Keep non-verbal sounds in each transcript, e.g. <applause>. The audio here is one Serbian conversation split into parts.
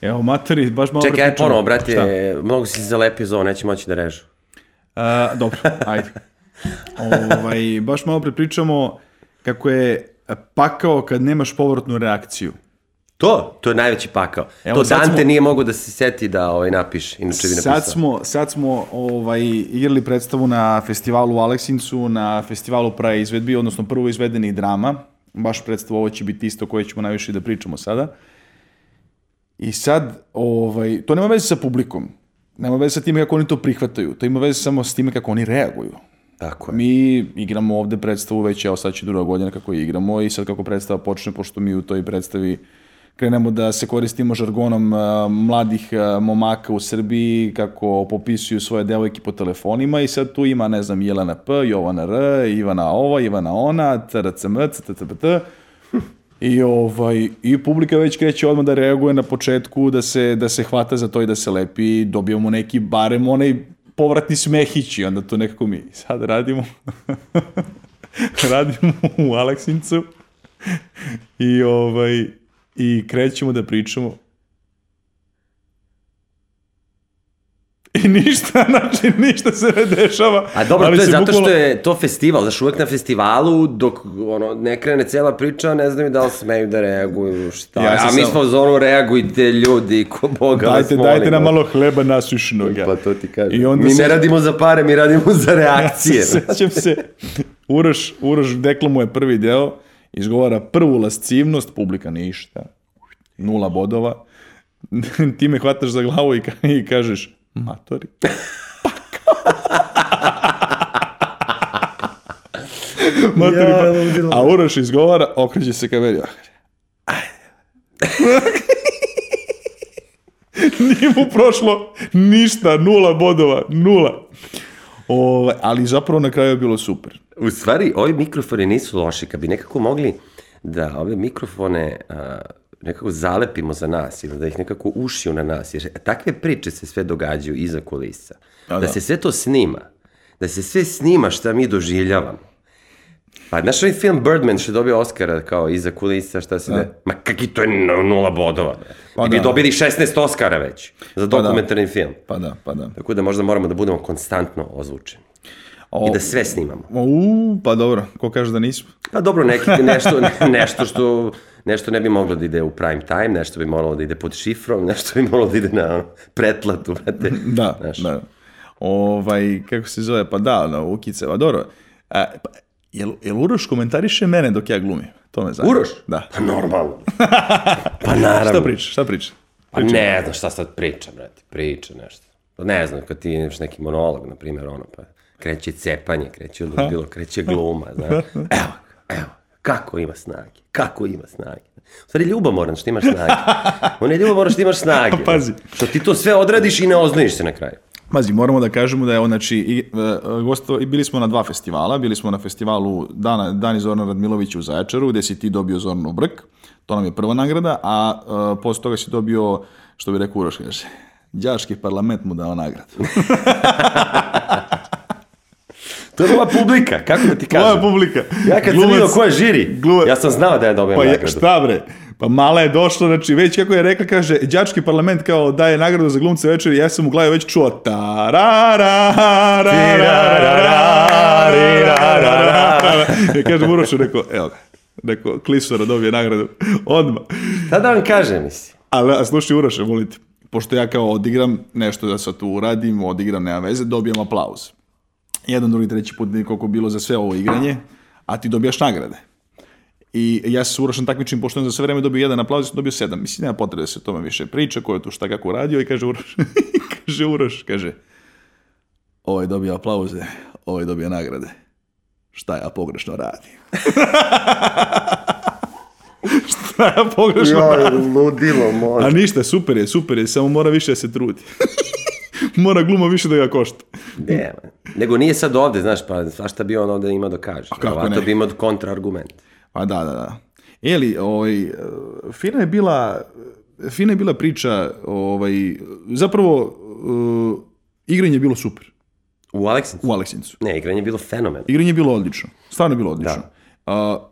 Evo, materi, baš malo Čekaj, aj ponovo, brate, Šta? mnogo si zalepio za ovo, neće moći da režu. A, dobro, ajde. ovaj, baš malo prepričamo kako je pakao kad nemaš povratnu reakciju. To, to je najveći pakao. Evo, to Dante smo- nije mogao da se seti da ovaj, napiše, inače bi napisao. Sad smo, sad smo ovaj, igrali predstavu na festivalu u Aleksincu, na festivalu praje izvedbi, odnosno prvo izvedenih drama. Baš predstavu, ovo će biti isto koje ćemo najviše da pričamo sada. I sad, ovaj, to nema veze sa publikom. Nema veze sa time kako oni to prihvataju. To ima veze samo s time kako oni reaguju. Tako je. Mi igramo ovde predstavu već, evo sad će druga godina kako je igramo i sad kako predstava počne, pošto mi u toj predstavi krenemo da se koristimo žargonom a, mladih a, momaka u Srbiji, kako popisuju svoje devojke po telefonima i sad tu ima, ne znam, Jelena P, Jovana R, Ivana ova, Ivana ona, TRCM, CTTPT, I, ovaj, I publika već kreće odmah da reaguje na početku, da se, da se hvata za to i da se lepi, dobijamo neki barem onaj povratni smehić i onda to nekako mi sad radimo. <laughs> Radimo u Aleksincu. I ovaj i krećemo da pričamo I ništa, <laughs> znači ništa se ne dešava. A dobro, to je zato bukvalno- što je to festival, znaš, uvek na festivalu, dok ono, ne krene cela priča, ne znaju da li smeju da reaguju, šta. Ja a mi smo u zonu reagujte ljudi, ko Boga vas Dajte, molim. dajte nam malo hleba nasušnog. Pa to ti kažem. I onda mi se- ne radimo za pare, mi radimo za reakcije. <laughs> Ja se sećam se, Uroš, Uroš deklamuje prvi deo, izgovara prvu lascivnost, publika ništa, nula bodova, <laughs> ti me hvataš za glavu i, i kažeš, matori. <laughs> matori, Ja, pa- ludilo. a Uroš izgovara, okreće se ka meni, Nije mu prošlo ništa, nula bodova, nula. Ovaj, ali zapravo na kraju je bilo super. U stvari, ovi mikrofoni nisu loši. Kad bi nekako mogli da ove mikrofone a, nekako zalepimo za nas ili da ih nekako ušiju na nas, jer takve priče se sve događaju iza kulisa. A da, da. se sve to snima. Da se sve snima šta mi doživljavamo. Pa, znaš ovaj film Birdman što je dobio Oscara kao iza kulisa, šta se ne... Ma kaki to je nula bodova. Pa I bi da. dobili 16 Oscara već za da. dokumentarni film. Pa da, pa da. Tako da možda moramo da budemo konstantno ozvučeni. O, I da sve snimamo. U, pa dobro, ko kaže da nismo? Pa dobro, neki, nešto, <laughs> nešto što nešto ne bi moglo da ide u prime time, nešto bi moralo da ide pod šifrom, nešto bi moralo da ide na pretplatu, brate. <laughs> Da, Znaš. da. Ovaj, kako se zove, pa da, na Ukice, pa dobro. A, pa, jel, jel Uroš komentariše mene dok ja glumim? To me zanima. Uroš? Da. Pa normalno. <laughs> Pa naravno. Šta pričaš, šta pričaš? Pa ne znam šta sad priča, brate, priča nešto. Pa ne znam, kad ti imaš neki monolog, na primjer, ono, pa kreće cepanje, kreće <laughs> ludilo, kreće gluma, znaš. Evo, evo, kako ima snage, kako ima snage. U stvari, ljubomoran što imaš snage. <laughs> On je ljubomoran što imaš snage. Pazi. Što ti to sve odradiš i ne oznojiš se na kraju. Pazi, moramo da kažemo da je znači, i, e, gosto, i bili smo na dva festivala, bili smo na festivalu Dana, Dani Zorana Radmilovića u Zaječaru, gde si ti dobio Zornu Brk, to nam je prva nagrada, a e, posle toga si dobio, što bi rekao Uroš, kaže, Đački parlament mu dao nagradu. <laughs> To je nova publika, kako da ti kažem? Moja publika. Ja kad sam Glumac- vidio ko je žiri, glumac- ja sam znao da je dobio Pa nagradu. šta bre? Pa mala je došla, znači već kako je rekla, kaže, đački parlament kao daje nagradu za glumce večeri, ja sam u glavi već čuo ta ra ra ra ra ra ra ra ra ra ra Ja kažem Urošu, rekao, evo ga, rekao, Klisora dobije nagradu, odmah. Šta da vam kažem, mislim? Ali, a slušaj Uroše, volite, pošto ja kao odigram nešto da sad tu uradim, odigram, nema veze, dobijam aplauz. Jedan, drugi, treći put, koliko je bilo za sve ovo igranje, a ti dobijaš nagrade. I ja se s takmičim, pošto on za sve vreme dobio jedan aplauz, ja sam dobio sedam. Mislim, nema potrebe da se o tome više priča, ko je tu šta kako radio i kaže Uroš, <laughs> kaže Uroš, kaže, ovaj dobio aplauze, ovaj dobio nagrade. Šta ja pogrešno radim? <laughs> šta ja pogrešno radim? ludilo može. A ništa, super je, super je, samo mora više da se trudi. <laughs> <laughs> mora gluma više da ga košta. Ne, nego nije sad ovde, znaš, pa svašta bi on ovde ima da kaže. kako Ovako ne? bi imao kontraargument. Pa da, da, da. Eli, ovaj, fina je bila, fina je bila priča, ovaj, zapravo, uh, igranje je bilo super U Aleksincu? u Aleksincu. Ne, igranje je bilo fenomen. Igranje je bilo odlično, stvarno je bilo odlično.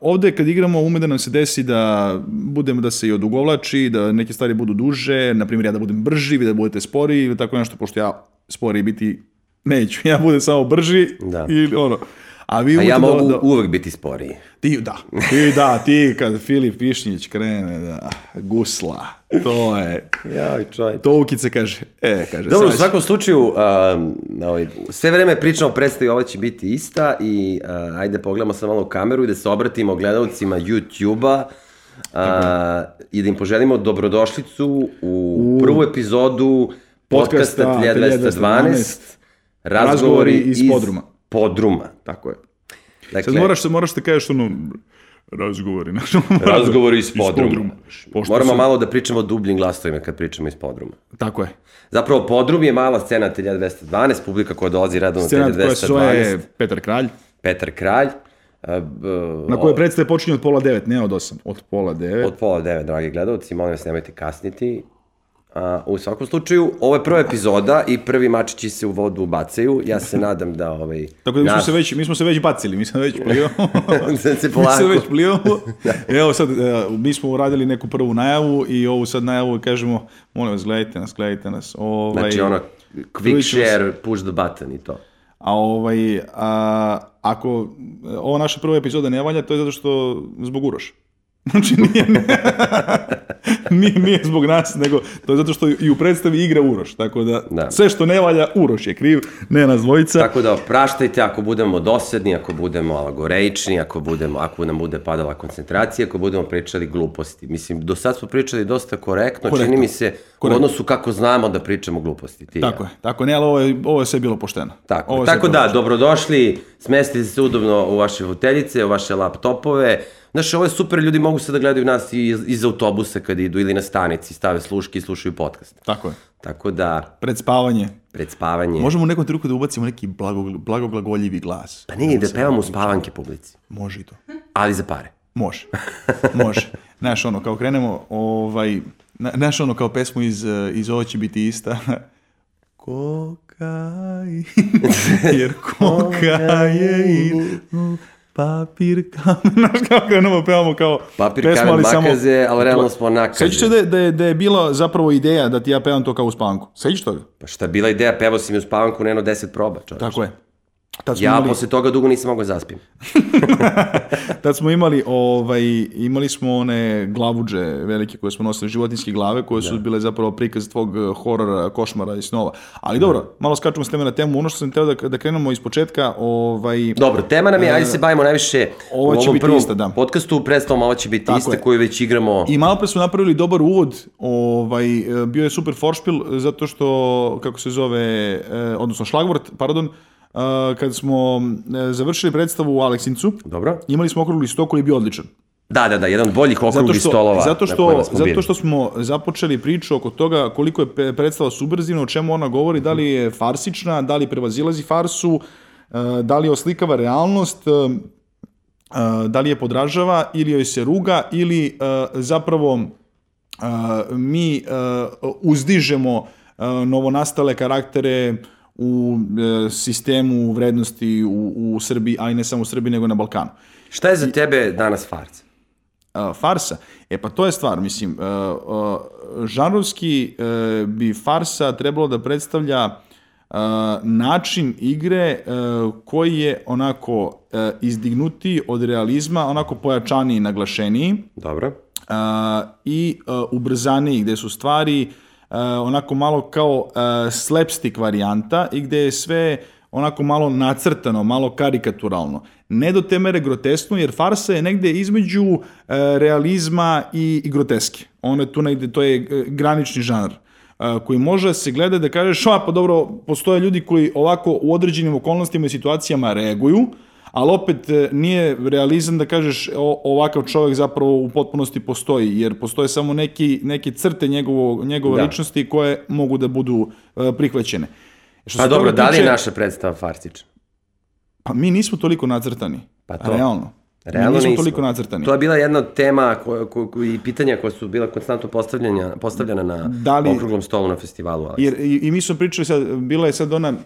Ovde kad igramo ume da nam se desi da budemo da se i odugovlači, da neke stvari budu duže, na primjer ja da budem brži, vi da budete sporiji ili tako nešto, pošto ja sporiji biti neću, <laughs> ja budem samo brži Da. i ono. A vi A ja umete da- mogu da, uvek biti sporiji. Ti, da, ti, da, ti kad Filip Višnjić krene, da, gusla, to je, Jaj, čaj. to Ukice kaže, e, kaže, Dobro, u svakom slučaju, um, ovaj, sve vreme pričamo o predstavi, ova će biti ista i uh, ajde pogledamo sad malo u kameru i da se obratimo gledalcima YouTube-a uh, i da im poželimo dobrodošlicu u, prvu epizodu podcasta Podcasta 1212, 1212, razgovori iz iz podruma. Podruma. tako je. Dakle, Sad moraš, moraš da kažeš ono, razgovori, <laughs> znaš, razgovori iz podruma. Pošto Moramo su- malo da pričamo dubljim glasovima kad pričamo iz podruma. Tako je. Zapravo, podrum je mala scena 1212, publika koja dolazi redovno Scena koja se zove 1212. Petar Kralj, Petar Kralj. b- na kojoj predstave počinje od pola devet, ne od osam, od pola devet. Od pola devet, dragi gledalci, molim vas nemojte kasniti. A, u svakom slučaju, ovo je prva epizoda i prvi mačići se u vodu bacaju. Ja se <laughs> nadam da ovaj... Tako da mi smo, naš- se već, mi smo se već bacili, mi smo već plivamo. Sad se mi polako... se već plivamo. <laughs> <laughs> Evo sad, e, mi smo uradili neku prvu najavu i ovu sad najavu kažemo, molim vas, gledajte nas, gledajte nas. Ovaj, Znači ono, quick share, push the button i to. A ovaj, a, ako e, ova naša prva epizoda ne valja, to je zato što zbog Uroša. Znači nije, <laughs> nije, nije zbog nas, nego to je zato što i u predstavi igra Uroš. Tako da, Da. sve što ne valja, Uroš je kriv, ne nas dvojica. Tako da praštajte ako budemo dosadni, ako budemo alagoreični, ako, budemo, ako nam bude padala koncentracija, ako budemo pričali gluposti. Mislim, do sad smo pričali dosta korektno, Korektno. čini mi se Korektno. u odnosu kako znamo da pričamo gluposti. Ti i ja. Tako je, tako ne, ali ovo je, ovo je sve bilo pošteno. Tako, Ovo tako da, dobrodošli, smestite se udobno u vaše foteljice, u vaše laptopove. Znaš, ovo je super, ljudi mogu se da gledaju nas i iz, iz autobusa kad idu ili na stanici, stave sluške i slušaju podcast. Tako je. Tako da, Pred spavanje. pred spavanje... Možemo u nekom trenutku da ubacimo neki blago, blagoglagoljivi glas. Pa nije, da pevamo spavanke publici. Može i to. Ali za pare. Može. Može. Znaš, ono, kao krenemo, ovaj, na- znaš, ono, kao pesmu iz, eh, iz Ovo će biti ista. <laughs> Kokain, <laughs> jer <laughs> kokain, papir kamen. <laughs> Znaš, kao krenemo, pevamo kao Papir, pesmu, kamen, ali samo- makaze, ali realno smo nakaze. Sećaš se da, je- da, je, da je bila zapravo ideja da ti ja pevam to kao u spanku? Sećaš toga? Pa šta je bila ideja, pevao si mi u spavanku, neno 10 proba, čovječ. Tako je. Tad Ja imali, posle toga dugo nisam mogao zaspim. <laughs> tad smo imali, ovaj, imali smo one glavuđe velike koje smo nosili, životinske glave, koje su bile zapravo prikaz tvog eh, horora, košmara i snova. Ali dobro, malo skačemo s teme na temu. Ono što sam teo da, da krenemo iz početka, ovaj, Dobro, tema nam je, ajde se bavimo najviše ovo u će ovom biti prvom ista, da. podcastu, predstavom ovo će biti Tako ista je. koju već igramo. I malo pre smo napravili dobar uvod, ovaj, e, bio je super foršpil, zato što, kako se zove, e, odnosno šlagvort, pardon, e, kad smo e, završili predstavu u Aleksincu, Dobro? imali smo okrugli sto koji je bio odličan. Da, da, da, jedan od boljih Zato okruglih što, stolova zato što, zato što smo započeli priču oko toga koliko je predstava subverzivna, o čemu ona govori, da li je farsična, da li prevazilazi farsu, e, da li oslikava realnost, e, da li je podražava ili joj se ruga ili zapravo mi uzdižemo novonastale karaktere u e, sistemu vrednosti u, u Srbiji, a i ne samo u Srbiji, nego na Balkanu. Šta je za tebe danas farca? a, farsa. E pa to je stvar, mislim, a, a, žanrovski e, bi farsa trebalo da predstavlja a, način igre e, koji je onako e, izdignutiji od realizma, onako pojačaniji i naglašeniji Dobro. a, i a, ubrzaniji, gde su stvari a, onako malo kao a, slapstick varijanta i gde je sve onako malo nacrtano, malo karikaturalno. Ne do te mere groteskno, jer farsa je negde između e, realizma i, i groteske. Ono je tu negde, to je e, granični žanr koji može se gleda da kažeš, a pa dobro, postoje ljudi koji ovako u određenim okolnostima i situacijama reaguju, ali opet e, nije realizam da kažeš ovakav čovjek zapravo u potpunosti postoji, jer postoje samo neki, neke crte njegovo, njegove Da. ličnosti koje mogu da budu e, prihvaćene. Što Pa dobro, da li je naša predstava farsična? Pa mi nismo toliko nacrtani. Pa to. Realno. Realno nismo, nismo. toliko nacrtani. To je bila jedna od tema ko, ko, ko, i pitanja koja su bila konstantno postavljanja, postavljena na Da li- okruglom stolu na festivalu. Ali. Jer, i, I mi smo pričali sad, bila je sad ona, uh,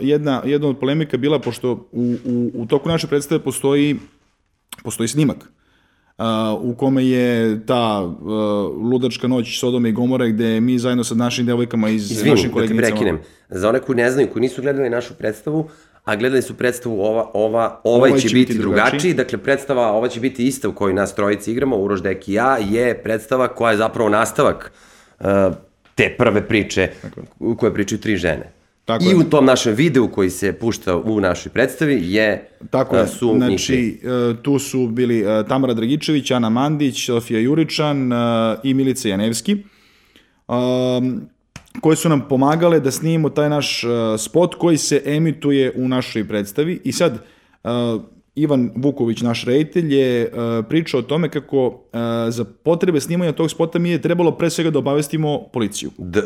jedna, jedna od polemika bila, pošto u, u, u toku naše predstave postoji postoji snimak uh, u kome je ta uh, ludačka noć Sodome i Gomore gde mi zajedno sa našim devojkama iz Izvini, našim da te koleginicama prekinem. Za one koji ne znaju, koji nisu gledali našu predstavu, a gledali su predstavu ova, ova, ovaj, će, biti drugačiji. drugačiji. dakle predstava ova će biti ista u kojoj nas trojici igramo, Uroš Dek i ja, je predstava koja je zapravo nastavak uh, te prve priče u kojoj pričaju tri žene. Tako I je. u tom našem videu koji se pušta u našoj predstavi je Tako uh, je, su njih znači uh, tu su bili uh, Tamara Dragičević, Ana Mandić, Sofija Juričan uh, i Milica Janevski, um, koje su nam pomagale da snimimo taj naš uh, spot koji se emituje u našoj predstavi i sad uh, Ivan Vuković, naš reditelj, je uh, pričao o tome kako za potrebe snimanja tog spota mi je trebalo pre svega da obavestimo policiju. d,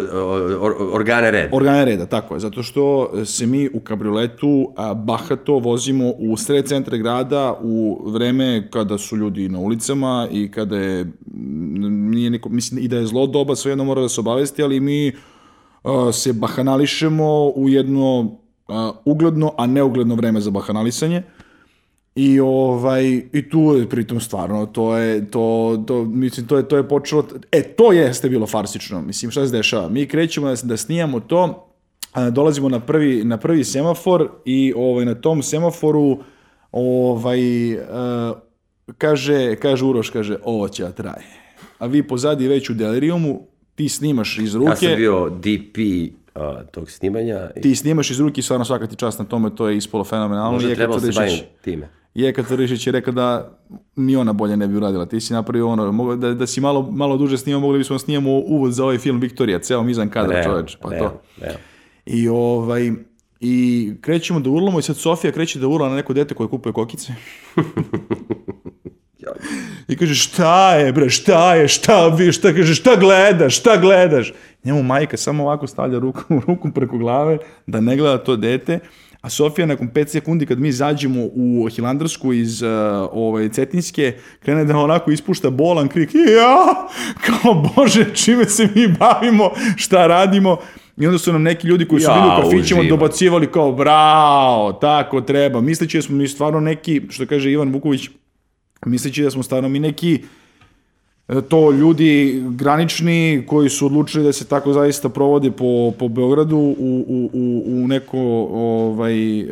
or, organe reda. Organe reda, tako je, zato što se mi u kabrioletu bahato vozimo u sred centra grada u vreme kada su ljudi na ulicama i kada je, nije niko, mislim i da je zlo doba, svejedno mora da se obavesti, ali mi se bahanališemo u jedno a, ugledno, a neugledno vreme za bahanalisanje. I ovaj i tu je pritom stvarno to je to to mislim to je to je počelo e to jeste bilo farsično mislim šta se dešava mi krećemo da, da snimamo to a, dolazimo na prvi na prvi semafor i ovaj na tom semaforu ovaj e, kaže kaže Uroš kaže ovo će da traje a vi pozadi već u delirijumu ti snimaš iz ruke Ja sam bio DP uh, tog snimanja i ti snimaš iz ruke i stvarno svaka ti čast na tome to je ispolo fenomenalno možda Jeka trebalo se bavim time. Jeka Tvrdišić je rekao da ni ona bolje ne bi uradila. Ti si napravio ono, da, da si malo, malo duže snimao, mogli bismo snimamo uvod za ovaj film Viktorija, ceo mizan kadar, Realno, čoveč, pa realno, to. realno. I ovaj, i krećemo da urlamo i sad Sofija kreće da urla na neko dete koje kupuje kokice. <laughs> <laughs> I kaže, šta je, bre, šta je, šta vi, šta, kaže, šta gledaš, šta gledaš? Njemu majka samo ovako stavlja ruku, <laughs> ruku preko glave da ne gleda to dete, a Sofija nakon 5 sekundi kad mi zađemo u Hilandarsku iz uh, ovaj, Cetinjske, krene da onako ispušta bolan krik, ja, kao bože, čime se mi bavimo, šta radimo, I onda su nam neki ljudi koji su Ja, bili u kafićima uživam. dobacivali kao bravo, tako treba. Misleći da smo mi stvarno neki, što kaže Ivan Vuković, misleći da smo stvarno mi neki e, to ljudi granični koji su odlučili da se tako zaista provode po, po Beogradu u, u, u, u neko ovaj, e,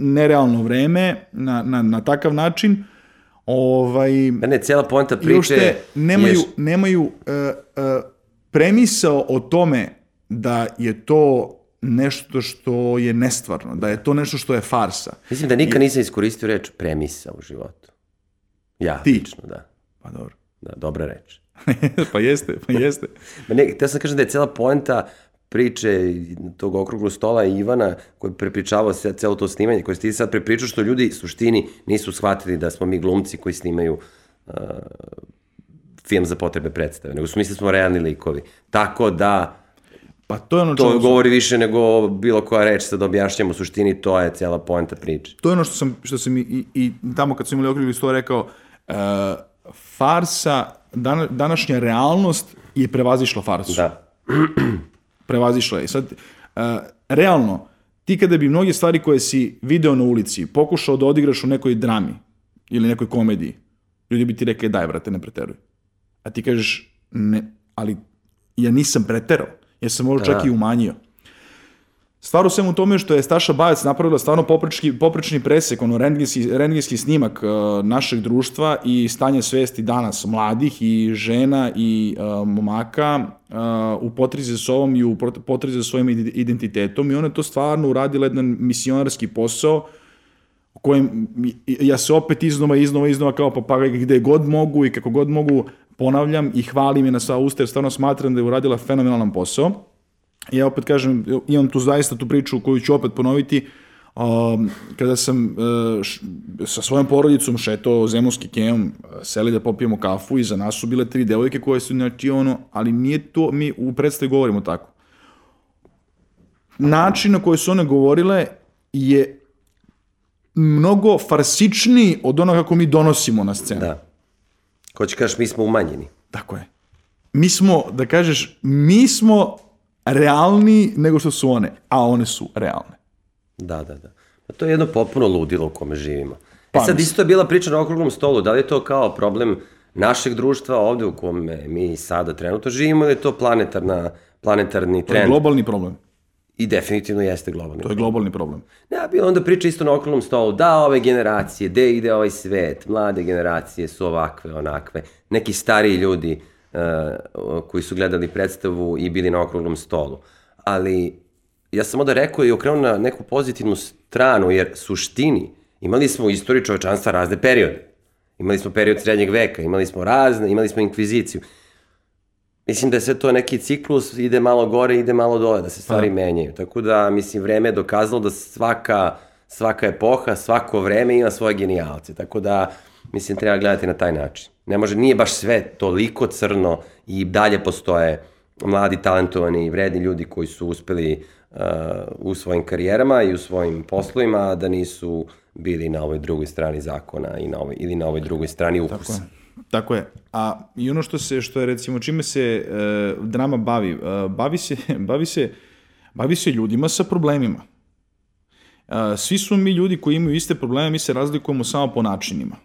nerealno vreme na, na, na takav način ovaj, Ne, cijela poenta priče uopšte nemaju, je nemaju uh, uh, premisao o tome da je to nešto što je nestvarno, da je to nešto što je farsa. Mislim da nikad nisam iskoristio reč premisa u životu. Ja, Ti? lično, da. Pa dobro. Da, dobra reč. <laughs> pa jeste, pa <laughs> jeste. Ma ne, te sam kažem da je cijela poenta priče tog okruglog stola i Ivana koji prepričavao se celo to snimanje koje ste ti sad prepričao što ljudi suštini nisu shvatili da smo mi glumci koji snimaju uh, film za potrebe predstave, nego su mislili smo realni likovi. Tako da Pa to je ono to čemu- govori više nego bilo koja reč sad objašnjamo u suštini, to je cijela poenta priče. to je ono što sam, što sam i, i, i tamo kad smo imali okrugli sto rekao, uh, farsa, dana, današnja realnost je prevazišla farsu. Da. <clears throat> prevazišla je. Sad, uh, realno, ti kada bi mnoge stvari koje si video na ulici pokušao da odigraš u nekoj drami ili nekoj komediji, ljudi bi ti rekli daj brate, ne preteruj. A ti kažeš ne, ali ja nisam preterao, ja sam ovo čak i umanjio. Stvar u svemu tome što je Staša Bajac napravila stvarno poprečni, poprečni presek, ono rentgenski, rentgenski snimak uh, našeg društva i stanje svesti danas mladih i žena i uh, momaka uh, u potrizi za sobom i u za svojim ide- identitetom i ona je to stvarno uradila jedan misionarski posao kojem ja se opet iznova, iznova, iznova kao papagaj gde god mogu i kako god mogu ponavljam i hvalim je na sva usta jer stvarno smatram da je uradila fenomenalan posao. Ja opet kažem, imam tu zaista tu priču koju ću opet ponoviti, um, kada sam uh, š, sa svojom porodicom šetao zemunski kejom, uh, seli da popijemo kafu i za nas su bile tri devojke koje su, znači ono, ali nije to, mi u predstavi govorimo tako. Način na koji su one govorile je mnogo farsičniji od onoga kako mi donosimo na scenu. Da. Ko će kažeš, mi smo umanjeni. Tako je. Mi smo, da kažeš, mi smo realniji nego što su one, a one su realne. Da, da, da. Pa to je jedno potpuno ludilo u kome živimo. Pa, e sad mislim. isto je bila priča na okruglom stolu, da li je to kao problem našeg društva ovde u kome mi sada trenutno živimo ili je to planetarna, planetarni To je trend? globalni problem. I definitivno jeste globalni. To je globalni problem. Ne, a bilo onda priča isto na okruglom stolu, da ove generacije, gde ide ovaj svet, mlade generacije su ovakve, onakve, neki stariji ljudi uh, koji su gledali predstavu i bili na okruglom stolu. Ali ja sam onda rekao i okrenuo na neku pozitivnu stranu, jer suštini imali smo u istoriji čovečanstva razne periode. Imali smo period srednjeg veka, imali smo razne, imali smo inkviziciju. Mislim da je sve to neki ciklus, ide malo gore, ide malo dole, da se stvari menjaju. Tako da, mislim, vreme je dokazalo da svaka, svaka epoha, svako vreme ima svoje genijalce. Tako da, mislim, treba gledati na taj način. Ne može, nije baš sve toliko crno i dalje postoje mladi, talentovani i vredni ljudi koji su uspeli uh, u svojim karijerama i u svojim poslovima, da nisu bili na ovoj drugoj strani zakona i na ovoj, ili na ovoj drugoj strani ukusa. Tako je. Tako je. A i ono što se što je recimo čime se e, drama bavi, e, bavi se <laughs> bavi se bavi se ljudima sa problemima. E, svi su mi ljudi koji imaju iste probleme, mi se razlikujemo samo po načinima.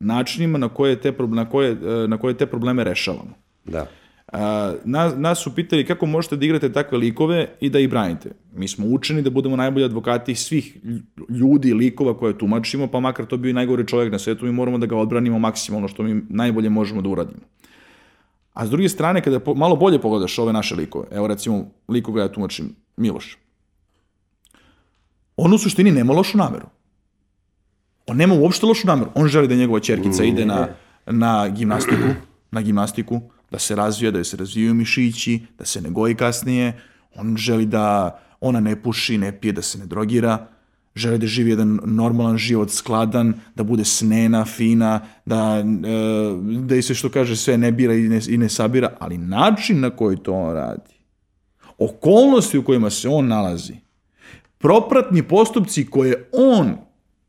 Načinima na koje te na koje e, na koje te probleme rešavamo. Da. A, nas, nas su pitali kako možete da igrate takve likove i da ih branite. Mi smo učeni da budemo najbolji advokati svih ljudi, likova koje tumačimo, pa makar to bio i najgori čovjek na svetu, mi moramo da ga odbranimo maksimalno što mi najbolje možemo da uradimo. A s druge strane, kada po, malo bolje pogledaš ove naše likove, evo recimo liko ga ja tumačim, Miloš, on u suštini nema lošu nameru. On nema uopšte lošu nameru. On želi da njegova čerkica ide na, na gimnastiku, na gimnastiku, da se razvija, da joj se razvijaju mišići, da se ne goji kasnije. On želi da ona ne puši, ne pije, da se ne drogira. Želi da živi jedan normalan život, skladan, da bude snena, fina, da, e, da i se što kaže sve ne bira i ne, i ne sabira, ali način na koji to on radi, okolnosti u kojima se on nalazi, propratni postupci koje on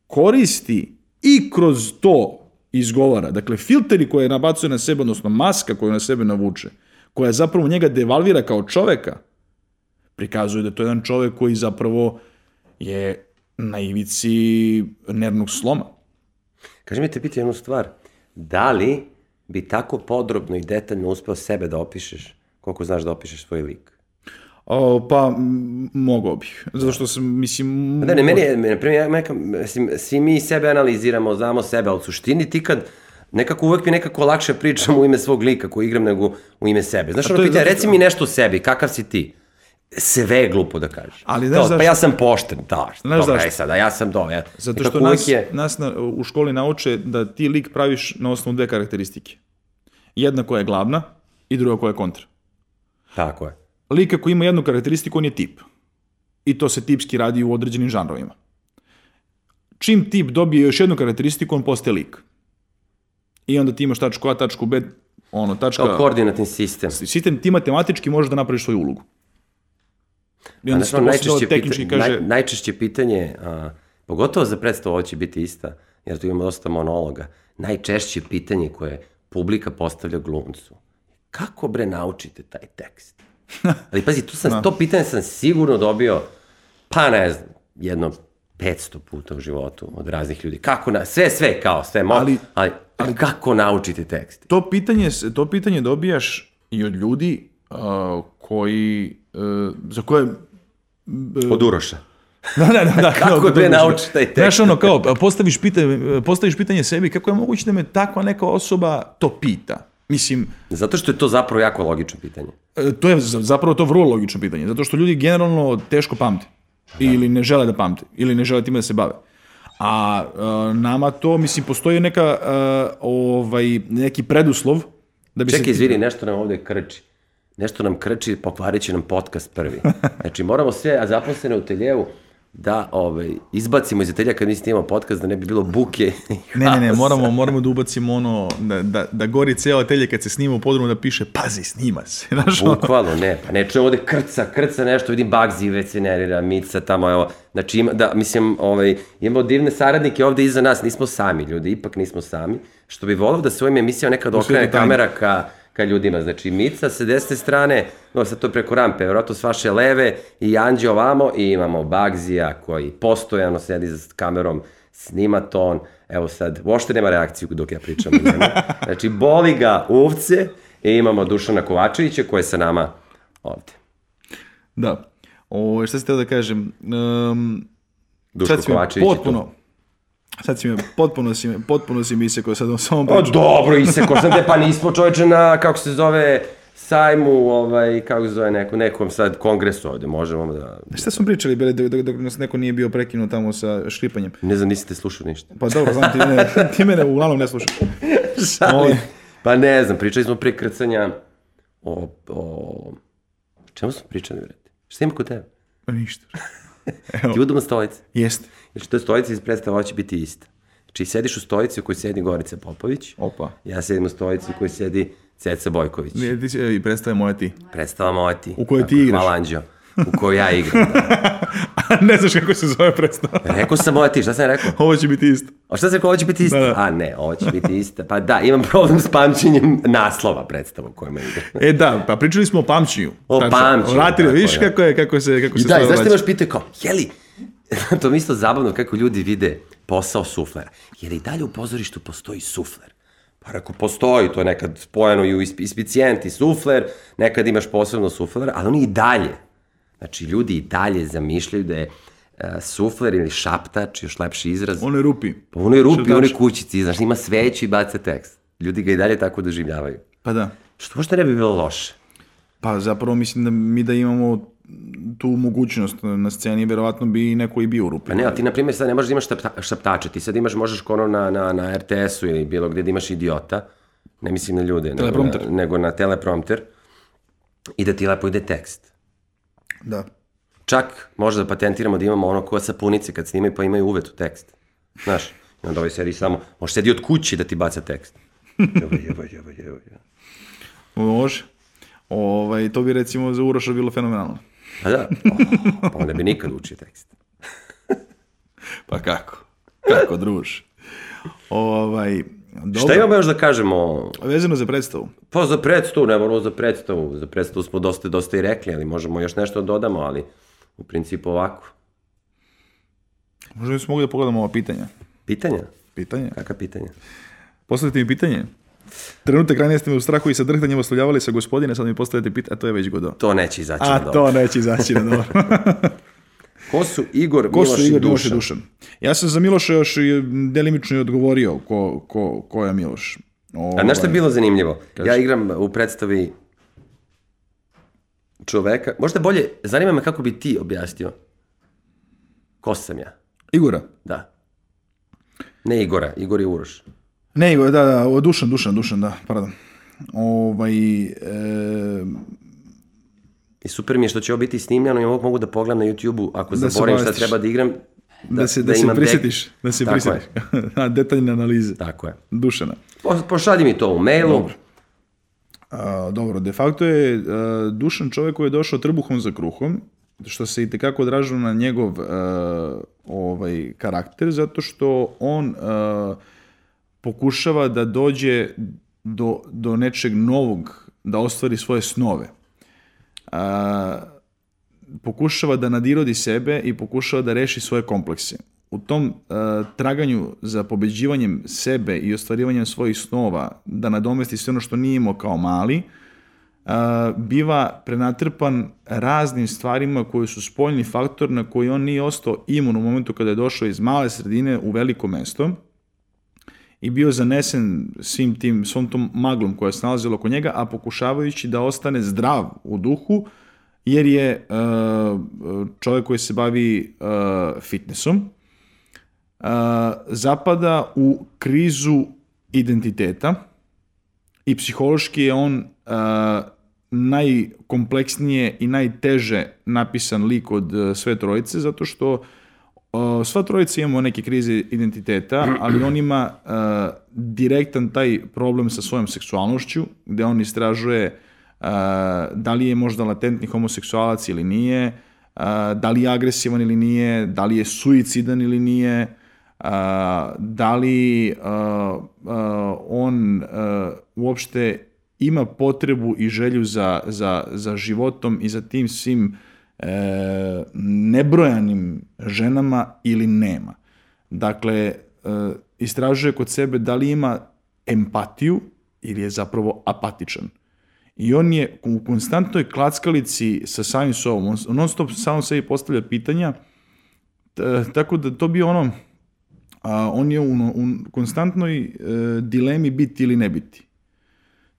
koristi i kroz to izgovara, dakle filteri koje nabacuje na sebe, odnosno maska koju na sebe navuče, koja zapravo njega devalvira kao čoveka, prikazuje da je to jedan čovek koji zapravo je na ivici nervnog sloma. Kaži mi te piti jednu stvar. Da li bi tako podrobno i detaljno uspeo sebe da opišeš koliko znaš da opišeš svoj lik? O, pa, mogao bih. Zato što sam, mislim... Da, ne, meni je, na primjer, ja mislim, svi mi sebe analiziramo, znamo sebe, ali u suštini ti kad nekako uvek mi nekako lakše pričam u ime svog lika koji igram nego u ime sebe. Znaš, ono je pitanje, reci mi nešto o sebi, kakav si ti? Sve je glupo da kažeš. Ali znaš Pa zašto? ja sam pošten, da, Znaš dobra, zašto? aj sada, ja sam do, ja. Zato što nas, je, nas na, u školi nauče da ti lik praviš na osnovu dve karakteristike. Jedna koja je glavna i druga koja je kontra. tako je. Lik ako ima jednu karakteristiku, on je tip. I to se tipski radi u određenim žanrovima. Čim tip dobije još jednu karakteristiku, on postaje lik. I onda ti imaš tačku A, tačku B, ono, tačka... Kao koordinatni sistem. Sistem ti matematički možeš da napraviš svoju ulogu. I onda se najčešće, pita, kaže... naj, najčešće pitanje, a, pogotovo za predstavu ovo će biti ista, jer tu imamo dosta monologa, najčešće pitanje koje publika postavlja glumcu. Kako bre naučite taj tekst? Ali pazi, tu sam, to pitanje sam sigurno dobio, pa ne znam, jedno 500 puta u životu od raznih ljudi. Kako na, sve, sve kao, sve, mo, ali, Ali- ali, kako naučite tekst? to pitanje, to pitanje dobijaš i od ljudi uh, koji, uh, za koje Od Uroša. <laughs> Da, da, da, da. Kako da, naučiš taj tekst? Znaš, ono, kao, postaviš pitanje, postaviš pitanje sebi, kako je moguće da me takva neka osoba to pita? Mislim, Zato što je to zapravo jako logično pitanje. e, to je za- zapravo to vrlo logično pitanje, zato što ljudi generalno teško pamte. Ili ne žele da pamte, ili ne žele time da se bave. A e, nama to, mislim, postoji neka, e, ovaj, neki preduslov da bi Čekaj, se... izvini, nešto nam ovde krči. Nešto nam krči, pokvarit će nam podcast prvi. <laughs> Znači, moramo sve, a zaposlene u teljevu, da ovaj, izbacimo iz atelja kad mi snimamo podcast, da ne bi bilo buke. Ne, ne, ne, moramo, moramo da ubacimo ono, da, da, da gori ceo atelje kad se snima u podrumu da piše, pazi, snima se. <laughs> Znaš, Bukvalno, ne, pa ne čujem ovde krca, krca nešto, vidim Bagzi već se nerira, Mica tamo, evo, znači ima, da, mislim, ovaj, imamo divne saradnike ovde iza nas, nismo sami ljudi, ipak nismo sami, što bi volao da se ovim emisijama nekad okrene kamera ka, ka ljudima, znači Mica sa desne strane, no sad to preko rampe, vjerojatno s vaše leve i Anđe ovamo i imamo Bagzija koji postojano sedi za kamerom, snima to on, evo sad, uopšte nema reakciju dok ja pričam. <laughs> Znači, boli ga uvce i imamo Dušana Kovačevića koji je sa nama ovde. Da. O, šta si teo da kažem? Um, Duško Kovačević potpuno, sad si me, potpuno si potpuno si mi isekao sad o samom priču. dobro, iseko sam te, pa nismo čoveče na, kako se zove, sajmu, ovaj, kako se zove, neko, nekom sad kongresu ovde, možemo da... Šta smo pričali, bile, dok, dok, dok nas neko nije bio prekinut tamo sa škripanjem? Ne znam, niste slušali ništa. Pa dobro, znam ti mene, <laughs> ti mene uglavnom ne slušaš. Šalim. Pa ne znam, pričali smo pre krcanja o, o... Čemu smo pričali, brate? Šta ima kod tebe? Pa ništa. <laughs> Ti udobna stolica. Jeste. Znači, to je stolica iz predstava će biti ista. Znači, sediš u stolici u kojoj sedi Gorica Popović, Opa. ja sedim u stolici u kojoj sedi Ceca Bojković. Ne, ti si, i predstave moja ti. Predstava moja ti. U kojoj ti igraš. Hvala Anđeo. U kojoj ja igram. Da. <laughs> ne znaš kako se zove predstava. <laughs> Rekao sam moja ti, šta sam rekao? Ovo će biti isto. A šta se rekao, ovo će biti ista? Da, da. A ne, ovo će biti ista. Pa da, imam problem s pamćenjem naslova predstava u kojima igram. E da, pa pričali smo o pamćenju. O pamćenju, Vratili, je. kako je, kako se, kako I se da, i znaš vraća. baš pitaju kao, jeli, <laughs> to mi je isto zabavno kako ljudi vide posao suflera. Jer i dalje u pozorištu postoji sufler. Pa rekao, postoji, to je nekad spojeno i u isp- ispicijent i sufler, nekad imaš posebno suflera, ali oni i dalje, znači ljudi i dalje zamišljaju da je uh, sufler ili šaptač, još lepši izraz, Ono je rupi. pa u onoj rupi, Šaptač. onoj kućici, znaš, ima sveću i baca tekst. Ljudi ga i dalje tako doživljavaju. Pa da. Što možda ne bi bilo loše? Pa zapravo mislim da mi da imamo tu mogućnost na sceni, verovatno bi neko i bio u rupi. Pa ne, ali ti, na primjer, sad ne možeš da imaš šapta, šaptače. Ti sad imaš, možeš kono na, na, na RTS-u ili bilo gdje da imaš idiota. Ne mislim na ljude, nego na, nego na teleprompter. I da ti lepo ide tekst. Da. Čak možda da patentiramo da imamo ono ko sapunice kad snimaju pa imaju uvet u tekst. Znaš, i onda ovaj sedi samo, može sedi od kući da ti baca tekst. <laughs> Jeba, jeba, jeba, jeba, jeba. Može. Ovaj, to bi recimo za Uroša bilo fenomenalno. Pa da, oh, pa onda bi nikad učio tekst. Pa kako? Kako, druž? Ovaj, dobro. Šta imamo još da kažemo? Vezano za predstavu. Pa za predstavu, ne moramo za predstavu. Za predstavu smo dosta, dosta i rekli, ali možemo još nešto da dodamo, ali u principu ovako. Možda bismo mogli da pogledamo ova pitanja. Pitanja? Pitanja? Kakva pitanja? Postavite mi pitanje. Trenutak ranije ste me u strahu i sa drhtanjem oslovljavali sa gospodine, sad mi postavljate pitanje, a to je već godo. To neće izaći A na dobro. to neće izaći na dobro. <laughs> Ko su Igor, Ko Miloš su Igor, i Dušan? Dušan? Ja sam za Miloša još delimično i odgovorio ko, ko, ko je Miloš. A znaš šta je Ovaj, bilo zanimljivo? Ja igram u predstavi čoveka, možda bolje, zanima me kako bi ti objasnio. Ko sam ja? Igora. Da. Ne Igora, Igor je Uroš. Ne, Igor, da, da, o, Dušan, Dušan, Dušan, da, pardon. Ovaj, e, I super mi je što će ovo biti snimljeno i ovo mogu da pogledam na YouTube-u ako Da se zaboravim šta treba da igram. da, se, da, se imam tek- prisjetiš, da se Tako prisjetiš. <laughs> A, Detaljne analize. Tako je. Dušana. Po- Pošalji mi to u mailu. Dobro. A, dobro, de facto je a, Dušan čovjek koji je došao trbuhom za kruhom, što se i tekako odražava na njegov a, ovaj karakter, zato što on a, pokušava da dođe do, do nečeg novog, da ostvari svoje snove. A, pokušava da nadirodi sebe i pokušava da reši svoje komplekse. U tom uh, traganju za pobeđivanjem sebe i ostvarivanjem svojih snova, da nadomesti sve ono što nije imao kao mali, uh, biva prenatrpan raznim stvarima koji su spoljni faktor na koji on nije ostao imun u momentu kada je došao iz male sredine u veliko mesto i bio zanesen svim tim, svom tom maglom koja se nalazila oko njega, a pokušavajući da ostane zdrav u duhu, jer je uh, čovjek koji se bavi uh, fitnessom, uh, zapada u krizu identiteta i psihološki je on najkompleksnije i najteže napisan lik od sve trojice, zato što uh, sva trojica imamo neke krize identiteta, <clears throat> ali on ima uh, direktan taj problem sa svojom seksualnošću, gde on istražuje uh, da li je možda latentni homoseksualac ili nije, uh, da li je agresivan ili nije, da li je suicidan ili nije, uh, da li uh, uh, on uh, uopšte ima potrebu i želju za, za, za životom i za tim svim e, nebrojanim ženama ili nema. Dakle, e, istražuje kod sebe da li ima empatiju ili je zapravo apatičan. I on je u konstantnoj klackalici sa samim sobom. On non stop samo sebi postavlja pitanja. Tako da to bi ono, a, on je u, u konstantnoj e, dilemi biti ili ne biti.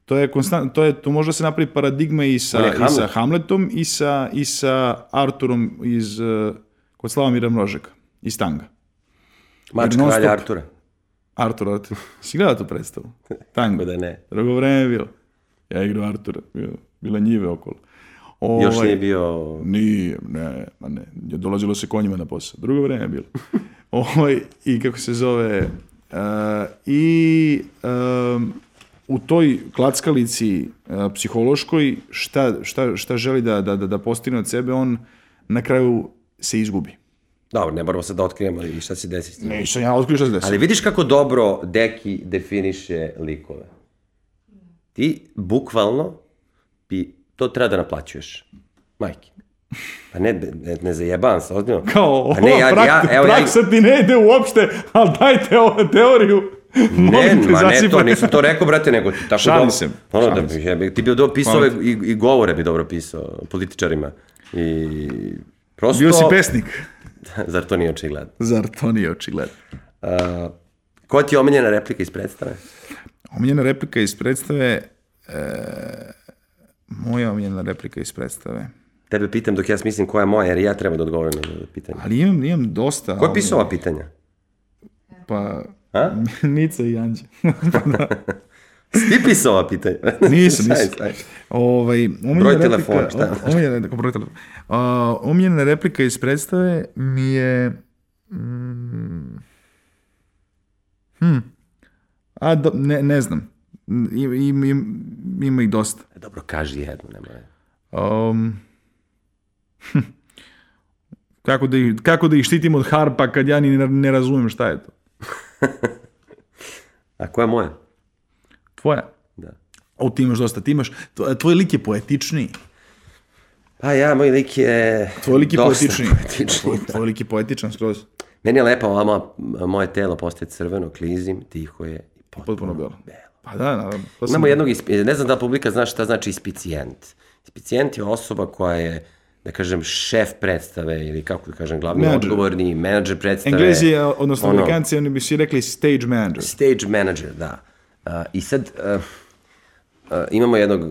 To je konstant, to je to može da se napravi paradigma i sa, i sa Hamlet. Hamletom i sa, i sa Arturom iz e, kod Slavomira Mrožeka iz Tanga. Mač kralja. Artura. Artur, Artur. Si gledao tu predstavu? <laughs> Tango. Da ne. Drugo vreme je bilo. Ja igrao Artura. Bio, bila njive okolo. Još Ovaj, nije bio... Nije, ne, ma ne. Dolazilo se konjima na posao. Drugo vreme je bilo. <laughs> Ovaj, I kako se zove... uh, I um, u toj klackalici uh, psihološkoj šta, šta, šta želi da, da, da, da postigne od sebe, on na kraju se izgubi. Dobro, ne moramo sad da otkrijemo i šta se desi tim. Nisam ja otkrio šta se desilo. Ali vidiš kako dobro Deki definiše likove. Ti bukvalno bi to treba da naplaćuješ. Majke. Pa ne, ne, ne zajebavam se, ozbiljno. Kao, Pa ne, ja, ova ja, prak- evo, ja, praksa ti ne ide uopšte, ali dajte ovu teoriju. Ne, ma ne, to nisam to rekao, brate, nego tako Šalim dobro. se, Ono da se. jebe, ti bi dobro pisao ove, i, i govore bi dobro pisao političarima. I prosto... Bio si pesnik. <laughs> Zar to nije očigledno? Zar to nije očigledno? Uh, ko ti je omiljena replika iz predstave? Omiljena replika iz predstave... E, moja omiljena replika iz predstave. Tebe pitam dok ja smislim koja je moja, jer ja treba da odgovorim na pitanje. Ali imam, imam dosta. Ko je pisao ova pitanja? Pa, A? <laughs> Mica i Anđe. Si ti pisao ova pitanja? <laughs> Nisam, nisam. ovaj, Broj telefona, šta? Omiljena, broj telefona. A, omiljena replika iz predstave mi je... Mm, hm, a, do, ne, ne znam. Im, im, im, ima ih dosta. Dobro, kaži jednu, nema. Um, hm, kako, da ih, kako da ih štitim od harpa kad ja ni ne, ne razumem šta je to? <laughs> <laughs> A koja je moja? Tvoja. Da. O, ti imaš dosta. Ti imaš, tvoj, lik je poetičniji. Pa ja, moj lik je... Tvoj lik je dosta poetičniji. poetičniji. Tvoj, tvoj lik je poetičan skroz. Meni je lepo, ova moja- moje telo postaje crveno, klizim, tiho je i potpuno, Potpuno belo. Pa da, naravno. Imamo jednog, ne znam da li publika zna šta znači ispicijent. Ispicijent je osoba koja je, da kažem, šef predstave ili kako da kažem, glavni Menadžer. odgovorni, menadžer predstave. Englezi, odnosno ono, Amerikanci, oni bi svi rekli stage manager. Stage manager, da. Uh, I sad uh, uh, imamo jednog uh,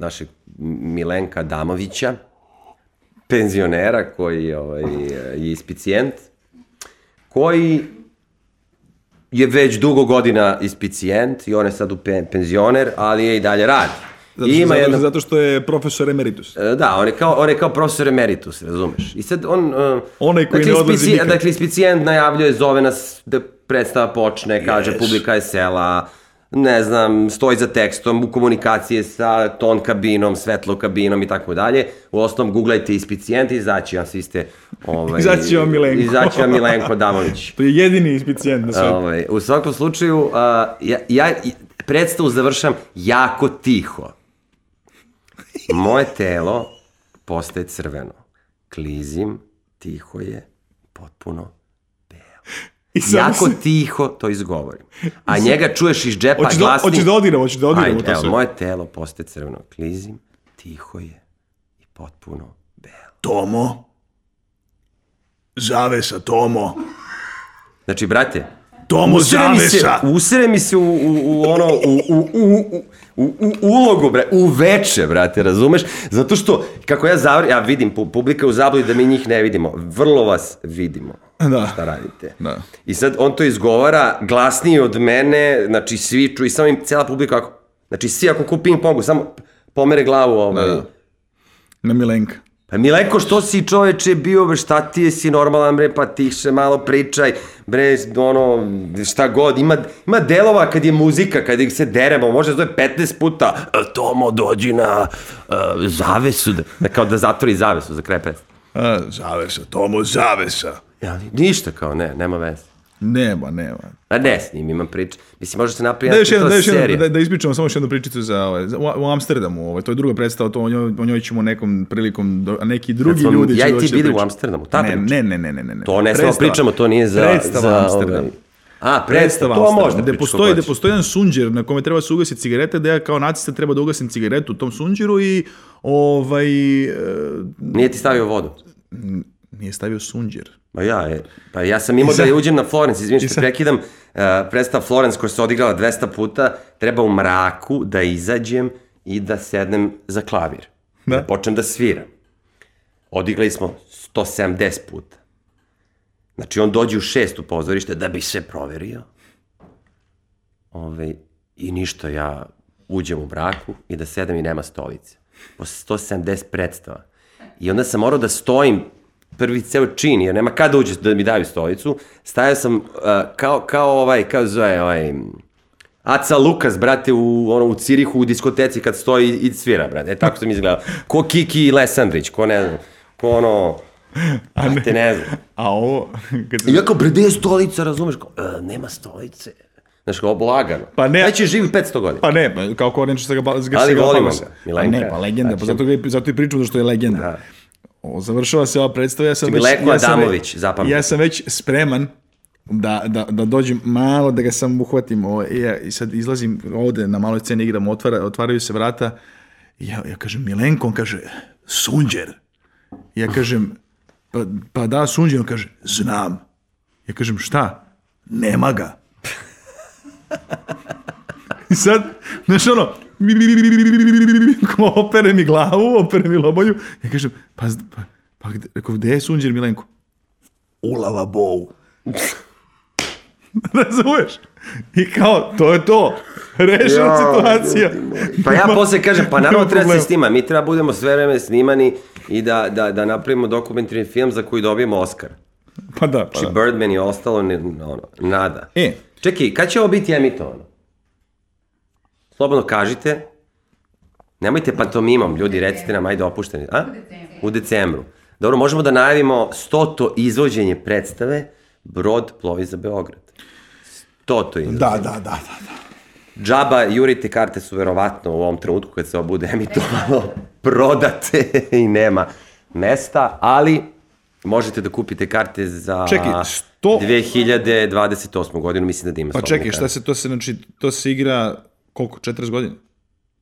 našeg Milenka Damovića, penzionera koji ovaj, je ispicijent, koji je već dugo godina ispicijent i on je sad u pe, penzioner, ali je i dalje radi. Zato, što, ima zato, jedno, zato što je profesor emeritus. E, Da, on je kao, on je kao profesor emeritus, razumeš? I sad on... Uh, Onaj koji dakle, ne odlazi nikad. Dakle, ispicijent najavljuje, zove nas da predstava počne, kaže Yes. publika je sela, ne znam, stoji za tekstom, u komunikaciji sa ton kabinom, svetlo kabinom i tako dalje. U osnovom, googlajte ispicijent i izaći vam svi ste... Ovaj, Izaći vam Milenko. Izaći vam Milenko Damović. <laughs> To je jedini ispicijent na svetu. Ovaj, u svakom slučaju, uh, ja, ja predstavu završam jako tiho. Moje telo postaje crveno. Klizim, tiho je, potpuno <laughs> I samo jako se- tiho to izgovorim. A njega čuješ iz džepa Hoćeš da, glasni. hoćeš da odigramo, hoćeš da odigramo Ajde, to evo, sve. moje telo postaje crveno. Klizim, tiho je i potpuno belo. Tomo. Zavesa, Tomo. Znači, brate, Tomo usere mi se, usere mi se u, u, u ono, u, u, u, u, u, u ulogu, bre, u veče, brate, razumeš? Zato što, kako ja zavr, ja vidim, pu- publika u zabludi da mi njih ne vidimo. Vrlo vas vidimo. Da. Šta radite. Da. I sad on to izgovara glasnije od mene, znači svi čuju, i samo im cela publika ako, znači svi ako ku ping pongu, samo pomere glavu ovaj. Da. Na Milenka. Pa Mileko, što si čoveče bio, bre, šta ti je, si normalan, bre, pa tiše, malo pričaj, bre, ono, šta god, ima, ima delova kad je muzika, kad se deremo, može da zove 15 puta, "E, Tomo, dođi na uh, zavesu, da, da, kao da zatvori zavesu za kraj predstave. A, zavesa, Tomo Zavesa. Ja, ništa kao, ne, nema veze. Nema, nema. A ne, s njim imam prič. Mislim, može se napraviti Da još da još jedno, serija. da, da ispričamo samo još jednu pričicu za ovaj, za, u, Amsterdamu, ovaj, to je druga predstava, to o njoj, o njoj ćemo nekom prilikom, do, neki drugi smo ljudi ja će i ti doći da bili u. Amsterdamu, ta ne, priča? ne, ne, ne, ne, ne, ne. To ne samo pričamo, to nije za- Predstava za, Amsterdam. ovaj, A, predstava, to možda Gde postoji, gde postoji jedan sunđer na kome treba se ugasiti cigarete, da ja kao nacista treba da ugasim cigaretu u tom sunđeru i ovaj, e, Nije ti stavio vodu. nije stavio sunđer. Ma ja, je, pa ja sam imao sad- da uđem na Florence, izvini i što prekidam, uh, predstava Florence koja se odigrala 200 puta, treba u mraku da izađem i da sednem za klavir. Da, Da. počnem da sviram. Odigrali smo 170 puta. Znači on dođe u šest u pozorište da bi sve proverio. Ove, I ništa, ja uđem u mraku i da sedem i nema stolice. Posle 170 predstava. I onda sam morao da stojim prvi ceo čin, jer nema kada uđe da mi daju stolicu. Stajao sam uh, kao, kao ovaj, kao zove, ovaj, Aca Lukas, brate, u, ono, u Cirihu, u diskoteci kad stoji i svira, brate. E, tako sam izgledao. Ko Kiki Lesandrić, ko ne znam, ko ono, brate, ne znam. A ovo, kad I ja kao, bre, je stolica, razumeš? Kao, e, nema stolice. Znaš, kao, lagano. Pa ne- Već je živi 500 godina. Pa ne, pa kao Korenč sa ga Ali volimo ga, Milenka. Pa ne, pa legenda, pa Znači- zato, ga, zato i pričam da što je legenda. Da. O, završava se ova predstava, ja sam već... Mileko ja sam Adamović, već-. Ja sam već spreman da, da, da dođem malo, da ga sam uhvatim. O, i, ja, I sad izlazim ovde, na maloj sceni igram, otvara, otvaraju se vrata. Ja, ja kažem, Milenko, on kaže, sunđer. Ja kažem, pa, pa da, sunđer, on kaže, znam. Ja kažem, šta? Nema ga. <laughs> I sad, znaš ono, opere mi glavu, opere mi lobolju. Ja kažem, pa, pa, pa gde, rekao, gde je sunđer Milenko? U lavabou. <laughs> Razumeš? I kao, to je to. Rešena Jao, situacija. <laughs> Pa ja posle kažem, pa naravno treba se problema. snima. Mi treba budemo sve vreme snimani i da, da, da napravimo dokumentarni film za koji dobijemo Oscar. Pa da, pa Znači, da. Birdman i ostalo, ne, ono, nada. E, Čekaj, kad će ovo biti emitovano? Slobodno kažite. Nemojte pantomimom, ljudi, recite nam, ajde opušteni. A? U decembru. Dobro, možemo da najavimo stoto izvođenje predstave Brod plovi za Beograd. Stoto izvođenje. da, da, da, da. da. Džaba, jurite karte su verovatno u ovom trenutku kad se ovo bude emitovalo <laughs> prodate i nema mesta, ali možete da kupite karte za Čekaj, sto- 2028. godinu, mislim da ima Pa čekaj, šta se to se, znači, to se igra, koliko, 40 godina?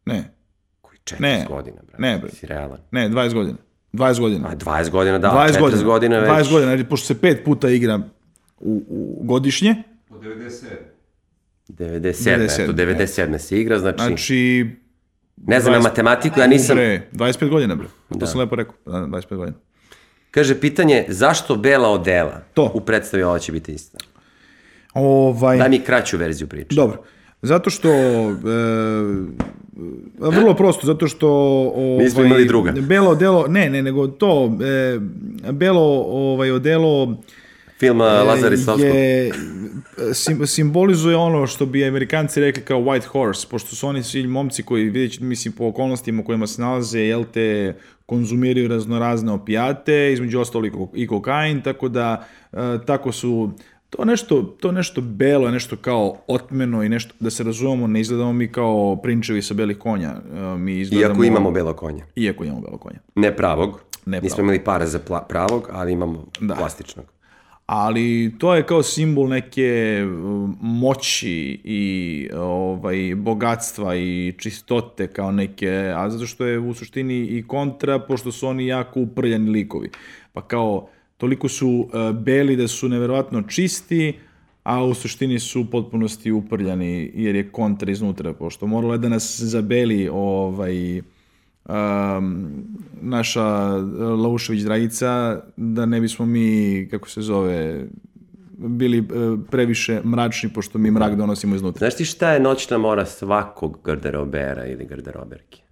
Ne, Koji 40 Ne, godina, brate. ne, bre. Si realan. ne, 20 godina. 20 godina. A 20 godina, da, 20 40 godina. godina već. 20 godina, znači, pošto se pet puta igra u, u godišnje, Od 97. 97, 97, eto, 97 se igra, znači, znači... ne znam na 20 matematiku, ja nisam... Bre, 25 godina, bre. To sam lepo rekao. Da, 25 godina. Kaže, pitanje, zašto bela odela To. u predstavi ovo će biti istina? Ovaj... Daj mi kraću verziju priče. Dobro. Zato što e, vrlo prosto, zato što ovaj, Nismo imali druga. Belo delo, ne, ne, nego to e, belo ovaj odelo Film uh, Lazar je sim, simbolizuje ono što bi Amerikanci rekli kao white horse, pošto su oni svi momci koji vidjet mislim po okolnostima u kojima se nalaze, jel te konzumiraju raznorazne opijate, između ostalo i ko- i kokain, tako da e, tako su to nešto, to nešto belo, je nešto kao otmeno i nešto, da se razumemo, ne izgledamo mi kao prinčevi sa belih konja. e, Mi izgledamo, Iako imamo belo konja. Iako imamo belo konja. Ne pravog. Ne Nismo pravog. imali para za pravog, ali imamo Da. plastičnog. ali to je kao simbol neke um, moći i ovaj bogatstva i čistote kao neke, a zato što je u suštini i kontra, pošto su oni jako uprljani likovi. Pa kao, toliko su uh, beli da su neverovatno čisti, a u suštini su u potpunosti uprljani jer je kontra iznutra, pošto moralo je da nas zabeli ovaj, um, naša Laušević Dragica, da ne bismo mi, kako se zove, bili uh, previše mračni, pošto mi mrak donosimo iznutra. Znaš ti šta je noćna mora svakog garderobera ili garderoberke?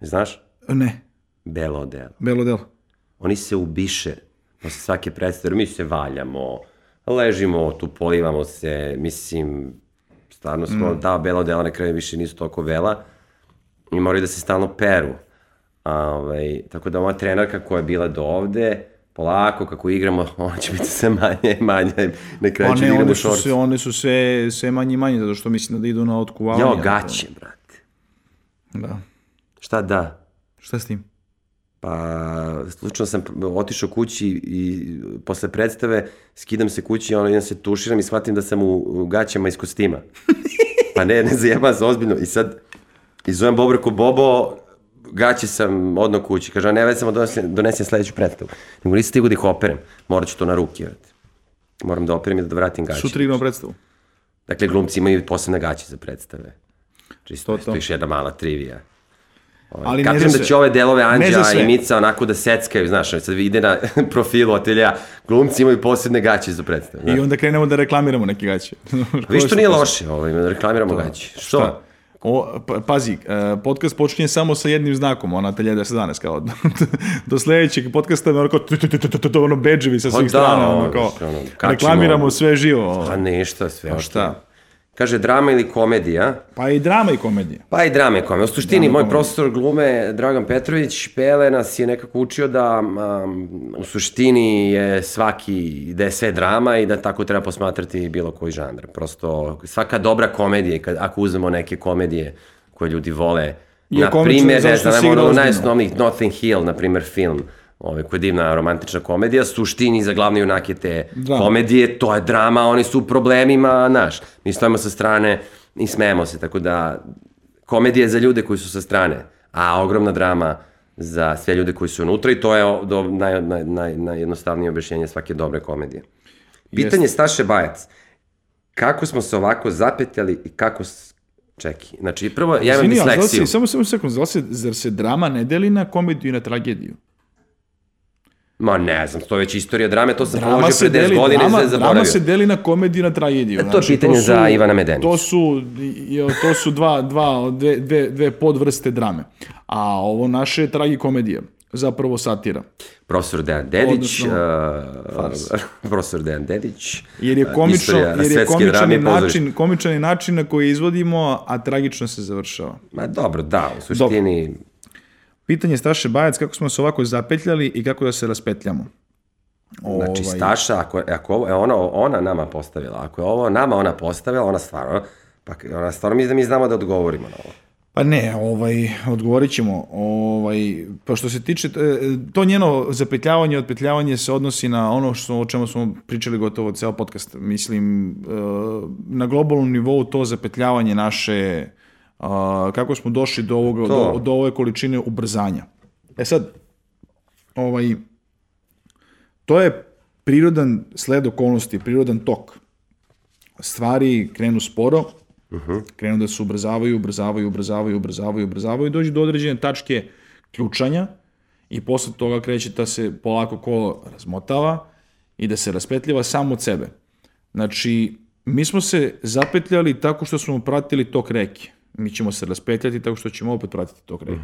Znaš? Ne, Belo odelo. belo delo. Oni se ubiše posle svake predstave, mi se valjamo, ležimo tu, polivamo se, mislim, stvarno smo, Mm. da, bela odela na kraju više nisu toliko bela i moraju da se stalno peru. A, ovaj, tako da ova trenerka koja je bila do ovde, polako kako igramo, <laughs> ona će biti sve manje i manje, na kraju A će da igramo šorcu. sve, one su sve, sve manje i manje, zato što mislim da idu na otkuvavanje. Jao, gaće, brate. Da. Šta da? Šta s tim? Pa, slučajno sam otišao kući i posle predstave skidam se kući, ono, idem se tuširam i shvatim da sam u, gaćama iz kostima. <laughs> Pa ne, ne zajebam se ozbiljno. I sad, i zovem Bobrko Bobo, gaće sam odno kući. Kaže, a ne, već sam donesem, donesem sledeću predstavu. Nego nisi stigu da ih operem. Morat ću to na ruke. Vete. Moram da operem i da vratim gaće. Sutra igramo predstavu. Dakle, glumci imaju posebne gaće za predstave. Čisto, To, to, to. to. još jedna mala trivija. Ali Ali ne Kapiram za da će ove delove Ne Anđa i Mica onako da seckaju, znaš, sad ide na <laughs> profilu atelja, glumci imaju posebne gaće za predstave. I onda krenemo da reklamiramo neke gaće. <laughs> Viš, to nije loše, ovaj, da reklamiramo gaće. Što? Šta? O, pa, pazi, e, podcast počinje samo sa jednim znakom, ona telje da se danas kao <laughs> do sledećeg podcasta ono kao ono bedževi sa Pa svih da, strana, ono kao reklamiramo sve živo. Pa ništa, sve. okej. šta? Kaže, drama ili komedija? Pa i drama i komedija. Pa i drame komedije. U suštini, Drame i moj komedije. profesor glume, Dragan Petrović, Pele nas je nekako učio da um, u suštini je svaki, da je sve drama i da tako treba posmatrati bilo koji žanr. Prosto, svaka dobra komedija, i kad, ako uzmemo neke komedije koje ljudi vole, Je na primjer, ne znam, ono najosnovnijih Notting Hill, na primjer, film, ovaj, koja je divna romantična komedija, suštini za glavne junake te Drama. komedije, to je drama, oni su u problemima, znaš, mi stojimo sa strane i smejemo se, tako da komedija je za ljude koji su sa strane, a ogromna drama za sve ljude koji su unutra i to je do, naj, naj, naj, najjednostavnije objašnjenje svake dobre komedije. Pitanje Staše Bajac. Kako smo se ovako zapetljali i kako... S... Čekaj, znači prvo ja imam zar disleksiju. se- Samo, samo sekund, zar se, zar se drama ne deli na komediju i na tragediju? Ma ne znam, to je već istorija drame, to sam Drama položio se pre 10 deli, godina i drama, sve drama zaboravio. se deli na komediju i na tragediju. Znači, to je pitanje za Ivana Medenić. To su, to su dva, dva, dve, dve, dve podvrste drame. A ovo naše je tragikomedija, zapravo satira. Profesor Dejan Dedić, Odnosno, uh, <laughs> profesor Dejan Dedić, Jer je uh, komično, jer je komičan način, komičan je način na koji izvodimo, a tragično se završava. Ma dobro, da, u suštini, Pitanje Staše Bajac, kako smo se ovako zapetljali i kako da se raspetljamo? znači Ovaj, Staša, ako, ako ovo, je ona, ona nama postavila, ako je ovo nama ona postavila, ona stvarno, pa ona stvarno mi da mi znamo da odgovorimo na ovo. Pa ne, ovaj, odgovorit ćemo. Ovaj, pa što se tiče, e, to njeno zapetljavanje, otpetljavanje se odnosi na ono što, o čemu smo pričali gotovo ceo podcast. Mislim, e, na globalnom nivou to zapetljavanje naše, a, kako smo došli do, ovoga, do, do ove količine ubrzanja. E sad, ovaj, to je prirodan sled okolnosti, prirodan tok. Stvari krenu sporo, krenu da se ubrzavaju, ubrzavaju, ubrzavaju, ubrzavaju, ubrzavaju i dođu do određene tačke ključanja i posle toga kreće da se polako kolo razmotava i da se raspetljava samo od sebe. Znači, mi smo se zapetljali tako što smo pratili tok reke. Mi ćemo se raspetljati tako što ćemo opet pratiti tok reke.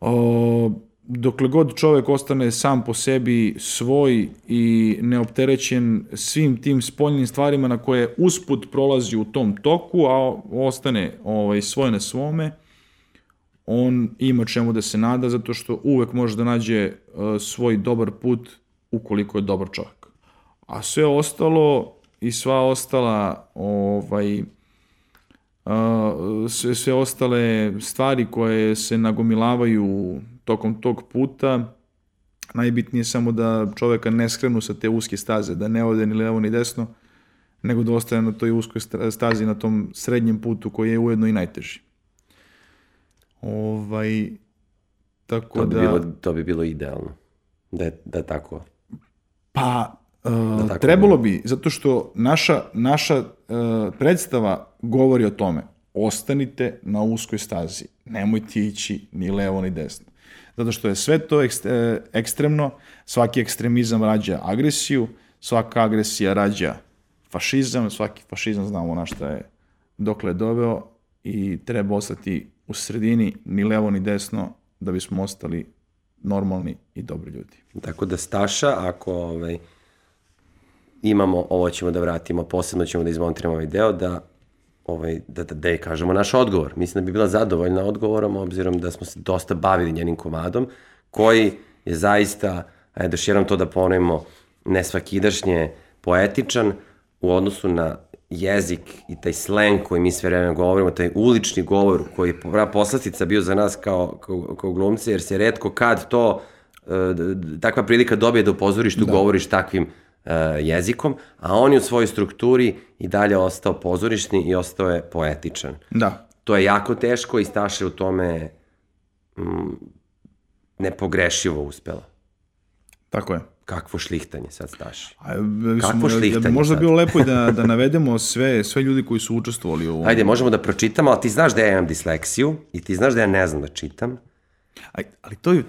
O, dokle god čovek ostane sam po sebi svoj i neopterećen svim tim spoljnim stvarima na koje usput prolazi u tom toku, a ostane ovaj, svoj na svome, on ima čemu da se nada zato što uvek može da nađe e, svoj dobar put ukoliko je dobar čovjek. A sve ostalo i sva ostala ovaj, sve, sve ostale stvari koje se nagomilavaju tokom tog puta, najbitnije je samo da čoveka ne skrenu sa te uske staze, da ne ode ni levo ni desno, nego da ostane na toj uskoj sta- stazi, na tom srednjem putu koji je ujedno i najteži. Ovaj, tako To bi, da... bilo, to bi bilo idealno. Da je, da je tako. Pa, uh, tako trebalo bi, zato što naša, naša uh, predstava govori o tome. Ostanite na uskoj stazi. Nemojte ići ni levo ni desno. Zato što je sve to e, ekstremno, svaki ekstremizam rađa agresiju, svaka agresija rađa fašizam, svaki fašizam znamo na šta je dokle je doveo i treba ostati u sredini, ni levo ni desno, da bismo ostali normalni i dobri ljudi. Tako da Staša, ako ovaj, imamo, ovo ćemo da vratimo, posebno ćemo da izmontiramo ovaj deo, da, ovaj, da, da, da je kažemo naš odgovor. Mislim da bi bila zadovoljna odgovorom, obzirom da smo se dosta bavili njenim komadom, koji je zaista, ajde još jednom to da ponovimo, nesvakidašnje poetičan u odnosu na jezik i taj slang koji mi sve vreme govorimo, taj ulični govor koji je prava poslastica bio za nas kao, kao, kao glumce, jer se redko kad to, e, takva prilika dobije da u pozorištu da. govoriš takvim jezikom, a on je u svojoj strukturi i dalje ostao pozorišni i ostao je poetičan. Da. To je jako teško i Staša u tome mm, nepogrešivo uspela. Tako je. Kakvo šlihtanje sad Staši. A, mislim, Kakvo da šlihtanje možda sad? bilo lepo i da, da navedemo sve, sve ljudi koji su učestvovali u ovom. Ajde, možemo da pročitamo, ali ti znaš da ja imam disleksiju i ti znaš da ja ne znam da čitam. Aj, ali to je...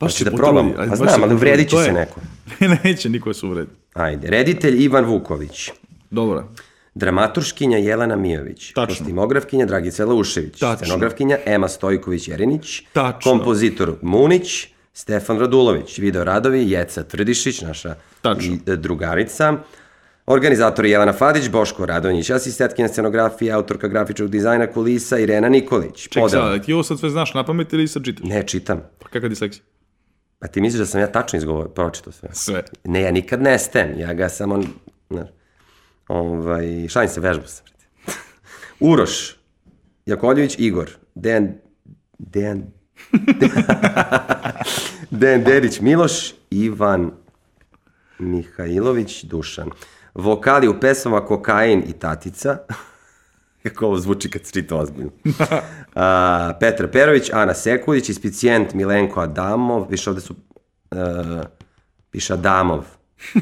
Baš se da ajde, Pa znam, ali uvredit će se neko. <laughs> Neće niko se uvredi. Ajde, reditelj Ivan Vuković, Dobro. dramaturškinja Jelena Mijović, Tačno. kostimografkinja Dragica Laušević, Tačno. scenografkinja Ema Stojković-Jerinić, Tačno. kompozitor Munić, Stefan Radulović, video radovi Jeca Tvrdišić, naša Tačno. i, e, drugarica, Organizator Jelena Fadić, Boško Radonjić, asistentkinja scenografije, autorka grafičkog dizajna kulisa Irena Nikolić. Ček sad, ti ovo sad sve znaš na pamet ili sad čitaš? Ne, čitam. Pa kakav disleksija? Pa ti misliš da sam ja tačno izgovorio, pročitao sve? Sve. Ne, ja nikad ne stem, ja ga samo, znaš, ovaj, šalim se, vežbu sam. <laughs> Uroš, Jakovljević Igor, Dejan, Dejan, <laughs> Dejan Dedić Miloš, Ivan Mihajlović Dušan. Vokali u pesmama Kokain i Tatica. Kako ovo zvuči kad se čita ozbiljno. <laughs> A, Petra Perović, Ana Sekulić, ispicijent Milenko Adamov, više ovde su, uh, piše Adamov. <laughs>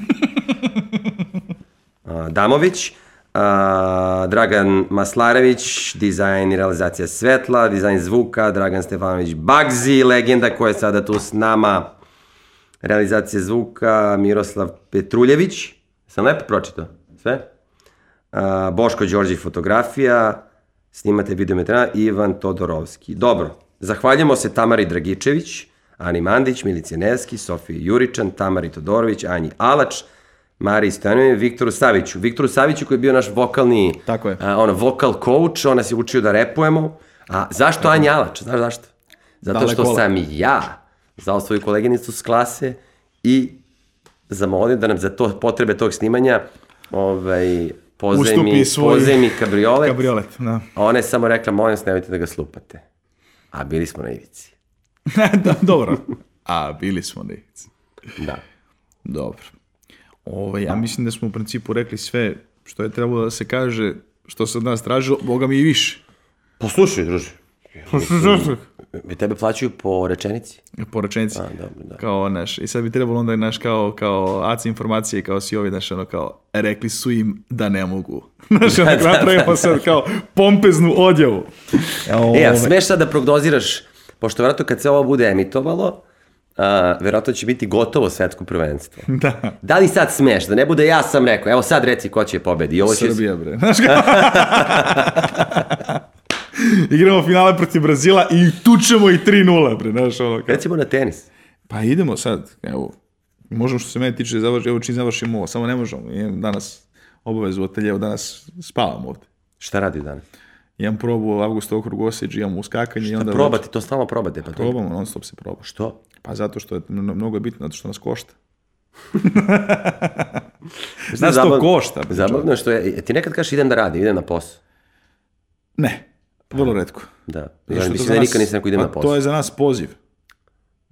Damović, a, Dragan Maslarević, dizajn i realizacija svetla, dizajn zvuka, Dragan Stefanović Bagzi, legenda koja je sada tu s nama, realizacija zvuka, Miroslav Petruljević, sam lepo pročitao, sve? Boško Đorđe fotografija, snimate videometra, Ivan Todorovski. Dobro, zahvaljujemo se Tamari Dragičević, Ani Mandić, Milici Neski, Sofiji Juričan, Tamari Todorović, Anji Alač, Mariji Stojanovi, Viktoru Saviću. Viktoru Saviću koji je bio naš vokalni, Tako je. a, ono, vokal coach, on nas je učio da repujemo. A zašto Anja Alač? Znaš zašto? Zato Dale što kola. sam ja zvao svoju koleginicu s klase i zamolio da nam za to potrebe tog snimanja ovaj, pozajmi, svoj- pozajmi kabriolet. Kabriolet, da. Ona je samo rekla, molim vas, nemojte da ga slupate. A bili smo na ivici. <laughs> da, dobro. A, bili smo na ivici. Da. Dobro. Ovo, ja mislim da smo u principu rekli sve što je trebalo da se kaže, što se od nas tražilo, boga mi i više. Poslušaj, druže. Vi tebe plaćaju po rečenici? Po rečenici. A, dobro, da. Kao, naš, i sad bi trebalo onda, naš, kao, kao AC informacije, kao si ovi, naš, ono, kao, rekli su im da ne mogu. <laughs> Znaš, ono, napravimo sad kao pompeznu odjavu. E, a Ove- smeš sad da prognoziraš, pošto vjerojatno kad se ovo bude emitovalo, a, vjerojatno će biti gotovo svetsko prvenstvo. <laughs> Da. Da li sad smeš, da ne bude ja sam rekao, evo sad reci ko će pobedi. Ovo će... Srbija, bre. Znaš kao... <laughs> <laughs> Igramo finale protiv Brazila i tučemo i 3-0, bre, znaš, ono, kao. Recimo na tenis. Pa idemo sad, evo, možemo što se mene tiče, završi, evo čim završimo ovo, samo ne možemo, imam danas obavezu u ateljevu, danas spavam ovde. Šta radi danas? Imam probu Avgusta okrug Osjeđi, imam uskakanje i onda... Probati, to stalno probate. Pa. Probamo, non stop se proba. Što? Pa zato što je mno- mnogo je bitno, zato što nas košta. <laughs> Znaš, to košta, Zabavno je što je, ti nekad kažeš idem da radim, idem na posao. Ne, vrlo redko. Da. Zato Ja što to mislim da nas- nikad nisam idem pa na posao. To je za nas poziv.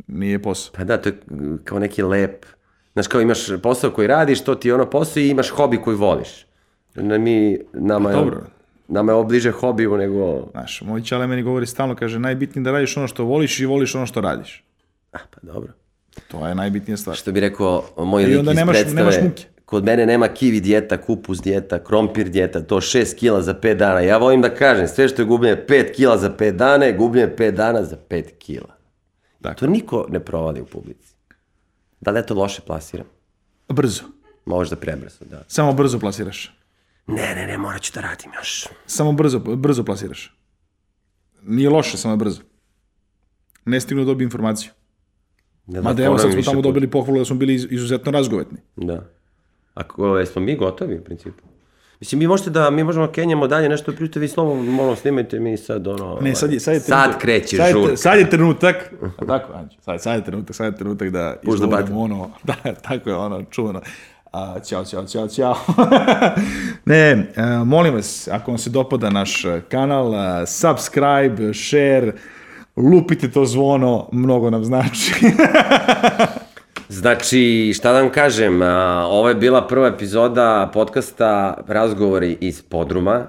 Nije posao. Pa da, to je kao neki lep, znaš kao imaš posao koji radiš, to ti je ono posao i imaš hobi koji voliš. Na mi, nama je, Pa dobro. nama je ovo bliže hobiju nego, Znaš, moj čale meni govori stalno, kaže, najbitnije da radiš ono što voliš i voliš ono što radiš. a pa dobro. To je najbitnija stvar. Što bi rekao moj I lik onda iz nemaš- predstave, nemaš muke. Kod mene nema kivi dijeta, kupus dijeta, krompir dijeta, to 6 kila za 5 dana. Ja volim da kažem, sve što je gubljenje 5 kila za 5 dana je gubljenje 5 dana za 5 kila. Dakle. To niko ne provali u publici. Da li ja to loše plasiram? Brzo. Možda prebrzo, da. Samo brzo plasiraš. Ne, ne, ne, morat ću da radim još. Samo brzo, brzo plasiraš. Nije loše, samo je brzo. Ne stignu da dobiju informaciju. Ne znam, Mada evo sad smo tamo dobili pohvalu da smo bili iz- izuzetno razgovetni. Da. Ako jesmo mi gotovi u principu. Mislim, mi možete da, mi možemo da kenjamo dalje nešto pričate, vi slovo, molim, snimajte mi sad ono... Ne, sad je, sad je sad trenutak. kreće sad je, žurka. Sad je trenutak. A tako, Anđe, sad, sad je trenutak, sad je trenutak da izgovorimo ono, <laughs> da, tako je ono, čuveno. A, ćao, ćao, ćao, ćao. <laughs> ne, a, molim vas, ako vam se dopada naš kanal, a, subscribe, share, lupite to zvono, mnogo nam znači. <laughs> Znači, šta da vam kažem, a, ovo je bila prva epizoda podcasta Razgovori iz podruma.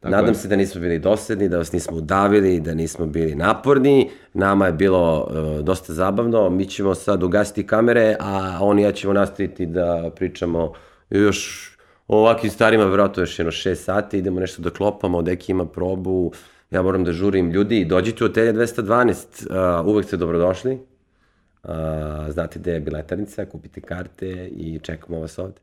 Tako Nadam je. se da nismo bili dosadni, da vas nismo udavili, da nismo bili naporni. Nama je bilo e, dosta zabavno. Mi ćemo sad ugasiti kamere, a on i ja ćemo nastaviti da pričamo još o ovakvim starima, vjerojatno još jedno 6 sati. Idemo nešto da klopamo, Deki ima probu, ja moram da žurim. Ljudi, dođite u Otelje 212, uh, uvek ste dobrodošli. Znate gde je biletarnica, kupite karte i čekamo vas ovde.